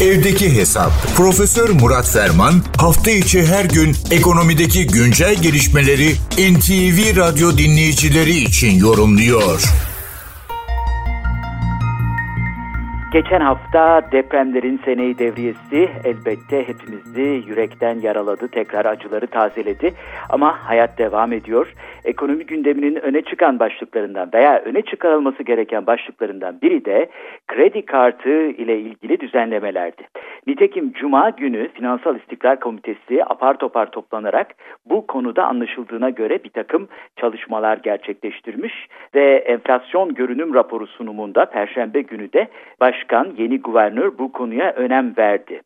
Evdeki Hesap. Profesör Murat Ferman hafta içi her gün ekonomideki güncel gelişmeleri NTV Radyo dinleyicileri için yorumluyor. Geçen hafta depremlerin seneyi devriyesi elbette hepimizi yürekten yaraladı, tekrar acıları tazeledi. Ama hayat devam ediyor. Ekonomi gündeminin öne çıkan başlıklarından veya öne çıkarılması gereken başlıklarından biri de kredi kartı ile ilgili düzenlemelerdi. Nitekim Cuma günü Finansal İstikrar Komitesi apar topar toplanarak bu konuda anlaşıldığına göre bir takım çalışmalar gerçekleştirmiş ve enflasyon görünüm raporu sunumunda Perşembe günü de Başkan, yeni guvernör bu konuya önem verdi.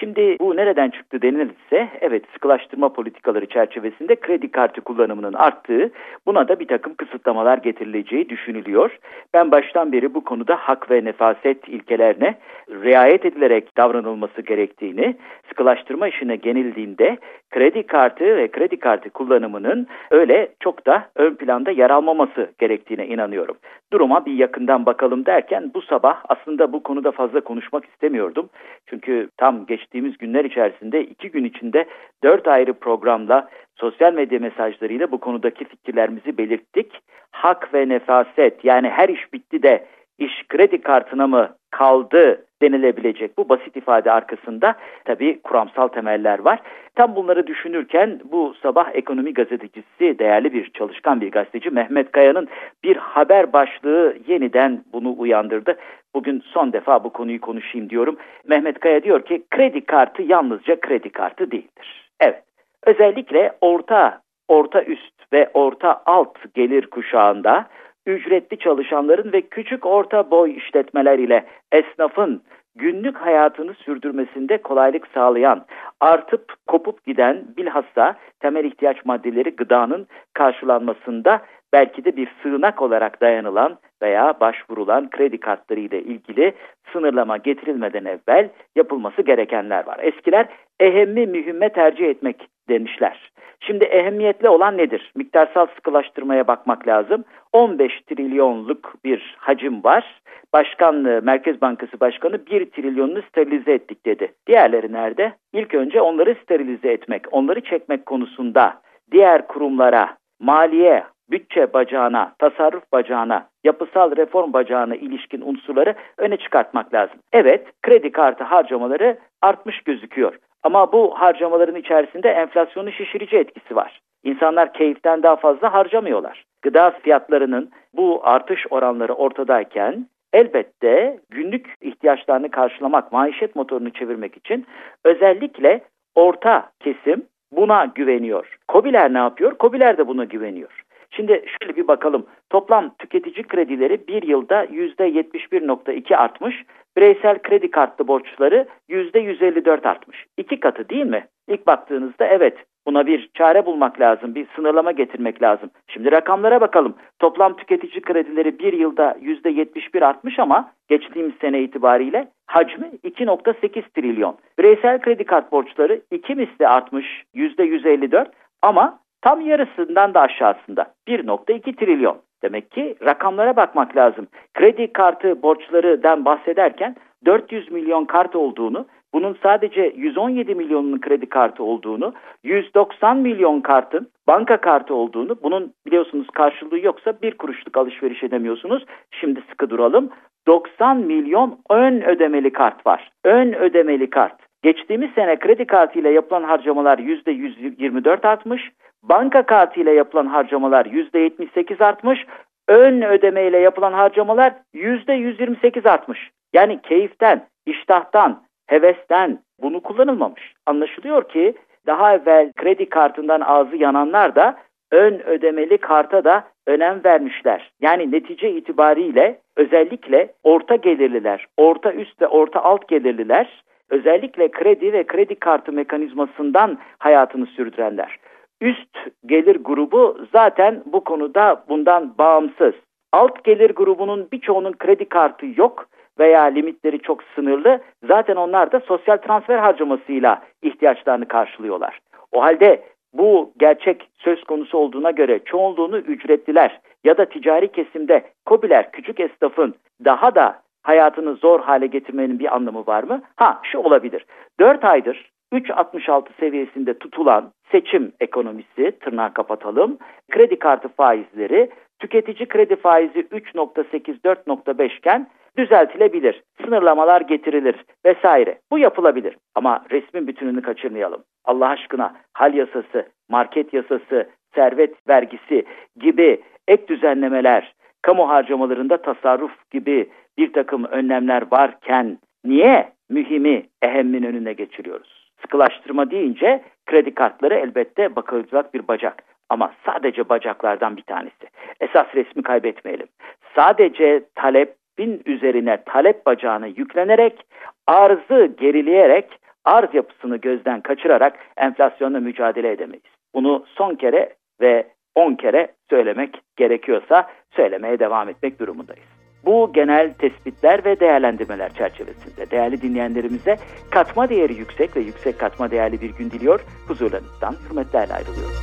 Şimdi bu nereden çıktı denilirse evet sıkılaştırma politikaları çerçevesinde kredi kartı kullanımının arttığı buna da bir takım kısıtlamalar getirileceği düşünülüyor. Ben baştan beri bu konuda hak ve nefaset ilkelerine riayet edilerek davranılması gerektiğini, sıkılaştırma işine genildiğinde kredi kartı ve kredi kartı kullanımının öyle çok da ön planda yer almaması gerektiğine inanıyorum. Duruma bir yakından bakalım derken bu sabah aslında bu konuda fazla konuşmak istemiyordum. Çünkü tam geçtiğimiz günler içerisinde iki gün içinde dört ayrı programla sosyal medya mesajlarıyla bu konudaki fikirlerimizi belirttik. Hak ve nefaset yani her iş bitti de iş kredi kartına mı kaldı denilebilecek bu basit ifade arkasında tabii kuramsal temeller var. Tam bunları düşünürken bu sabah ekonomi gazetecisi, değerli bir çalışkan bir gazeteci Mehmet Kaya'nın bir haber başlığı yeniden bunu uyandırdı. Bugün son defa bu konuyu konuşayım diyorum. Mehmet Kaya diyor ki kredi kartı yalnızca kredi kartı değildir. Evet, özellikle orta, orta üst ve orta alt gelir kuşağında ücretli çalışanların ve küçük orta boy işletmeler ile esnafın günlük hayatını sürdürmesinde kolaylık sağlayan, artıp kopup giden bilhassa temel ihtiyaç maddeleri gıdanın karşılanmasında belki de bir sığınak olarak dayanılan veya başvurulan kredi kartları ile ilgili sınırlama getirilmeden evvel yapılması gerekenler var. Eskiler ehemmi mühimme tercih etmek demişler. Şimdi ehemmiyetli olan nedir? Miktarsal sıkılaştırmaya bakmak lazım. 15 trilyonluk bir hacim var. Başkan, e, Merkez Bankası Başkanı 1 trilyonunu sterilize ettik dedi. Diğerleri nerede? İlk önce onları sterilize etmek, onları çekmek konusunda diğer kurumlara, maliye, bütçe bacağına, tasarruf bacağına, yapısal reform bacağına ilişkin unsurları öne çıkartmak lazım. Evet, kredi kartı harcamaları artmış gözüküyor. Ama bu harcamaların içerisinde enflasyonu şişirici etkisi var. İnsanlar keyiften daha fazla harcamıyorlar. Gıda fiyatlarının bu artış oranları ortadayken elbette günlük ihtiyaçlarını karşılamak, maişet motorunu çevirmek için özellikle orta kesim buna güveniyor. Kobiler ne yapıyor? Kobiler de buna güveniyor. Şimdi şöyle bir bakalım. Toplam tüketici kredileri bir yılda %71.2 artmış. Bireysel kredi kartlı borçları %154 artmış. İki katı değil mi? İlk baktığınızda evet buna bir çare bulmak lazım, bir sınırlama getirmek lazım. Şimdi rakamlara bakalım. Toplam tüketici kredileri bir yılda %71 artmış ama geçtiğimiz sene itibariyle hacmi 2.8 trilyon. Bireysel kredi kart borçları iki misli artmış %154 ama tam yarısından da aşağısında 1.2 trilyon. Demek ki rakamlara bakmak lazım. Kredi kartı borçlarından bahsederken 400 milyon kart olduğunu, bunun sadece 117 milyonun kredi kartı olduğunu, 190 milyon kartın banka kartı olduğunu, bunun biliyorsunuz karşılığı yoksa bir kuruşluk alışveriş edemiyorsunuz. Şimdi sıkı duralım. 90 milyon ön ödemeli kart var. Ön ödemeli kart. Geçtiğimiz sene kredi kartı ile yapılan harcamalar %124 artmış. Banka kartı ile yapılan harcamalar %78 artmış. Ön ödeme ile yapılan harcamalar %128 artmış. Yani keyiften, iştahtan, hevesten bunu kullanılmamış. Anlaşılıyor ki daha evvel kredi kartından ağzı yananlar da ön ödemeli karta da önem vermişler. Yani netice itibariyle özellikle orta gelirliler, orta üst ve orta alt gelirliler özellikle kredi ve kredi kartı mekanizmasından hayatını sürdürenler. Üst gelir grubu zaten bu konuda bundan bağımsız. Alt gelir grubunun birçoğunun kredi kartı yok veya limitleri çok sınırlı. Zaten onlar da sosyal transfer harcamasıyla ihtiyaçlarını karşılıyorlar. O halde bu gerçek söz konusu olduğuna göre çoğunluğunu ücretliler ya da ticari kesimde kobiler küçük esnafın daha da hayatını zor hale getirmenin bir anlamı var mı? Ha şu olabilir. 4 aydır 3.66 seviyesinde tutulan seçim ekonomisi tırnağı kapatalım. Kredi kartı faizleri tüketici kredi faizi 3.8-4.5 iken düzeltilebilir. Sınırlamalar getirilir vesaire. Bu yapılabilir. Ama resmin bütününü kaçırmayalım. Allah aşkına hal yasası, market yasası, servet vergisi gibi ek düzenlemeler, kamu harcamalarında tasarruf gibi bir takım önlemler varken niye mühimi ehemmin önüne geçiriyoruz? Sıkılaştırma deyince kredi kartları elbette bakılacak bir bacak. Ama sadece bacaklardan bir tanesi. Esas resmi kaybetmeyelim. Sadece talepin üzerine talep bacağını yüklenerek, arzı gerileyerek, arz yapısını gözden kaçırarak enflasyonla mücadele edemeyiz. Bunu son kere ve 10 kere söylemek gerekiyorsa söylemeye devam etmek durumundayız. Bu genel tespitler ve değerlendirmeler çerçevesinde değerli dinleyenlerimize katma değeri yüksek ve yüksek katma değerli bir gün diliyor. Huzurlarınızdan hürmetlerle ayrılıyorum.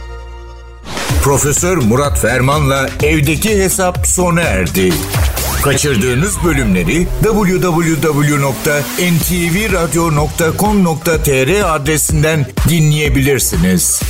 Profesör Murat Ferman'la evdeki hesap sona erdi. Kaçırdığınız bölümleri www.ntvradio.com.tr adresinden dinleyebilirsiniz.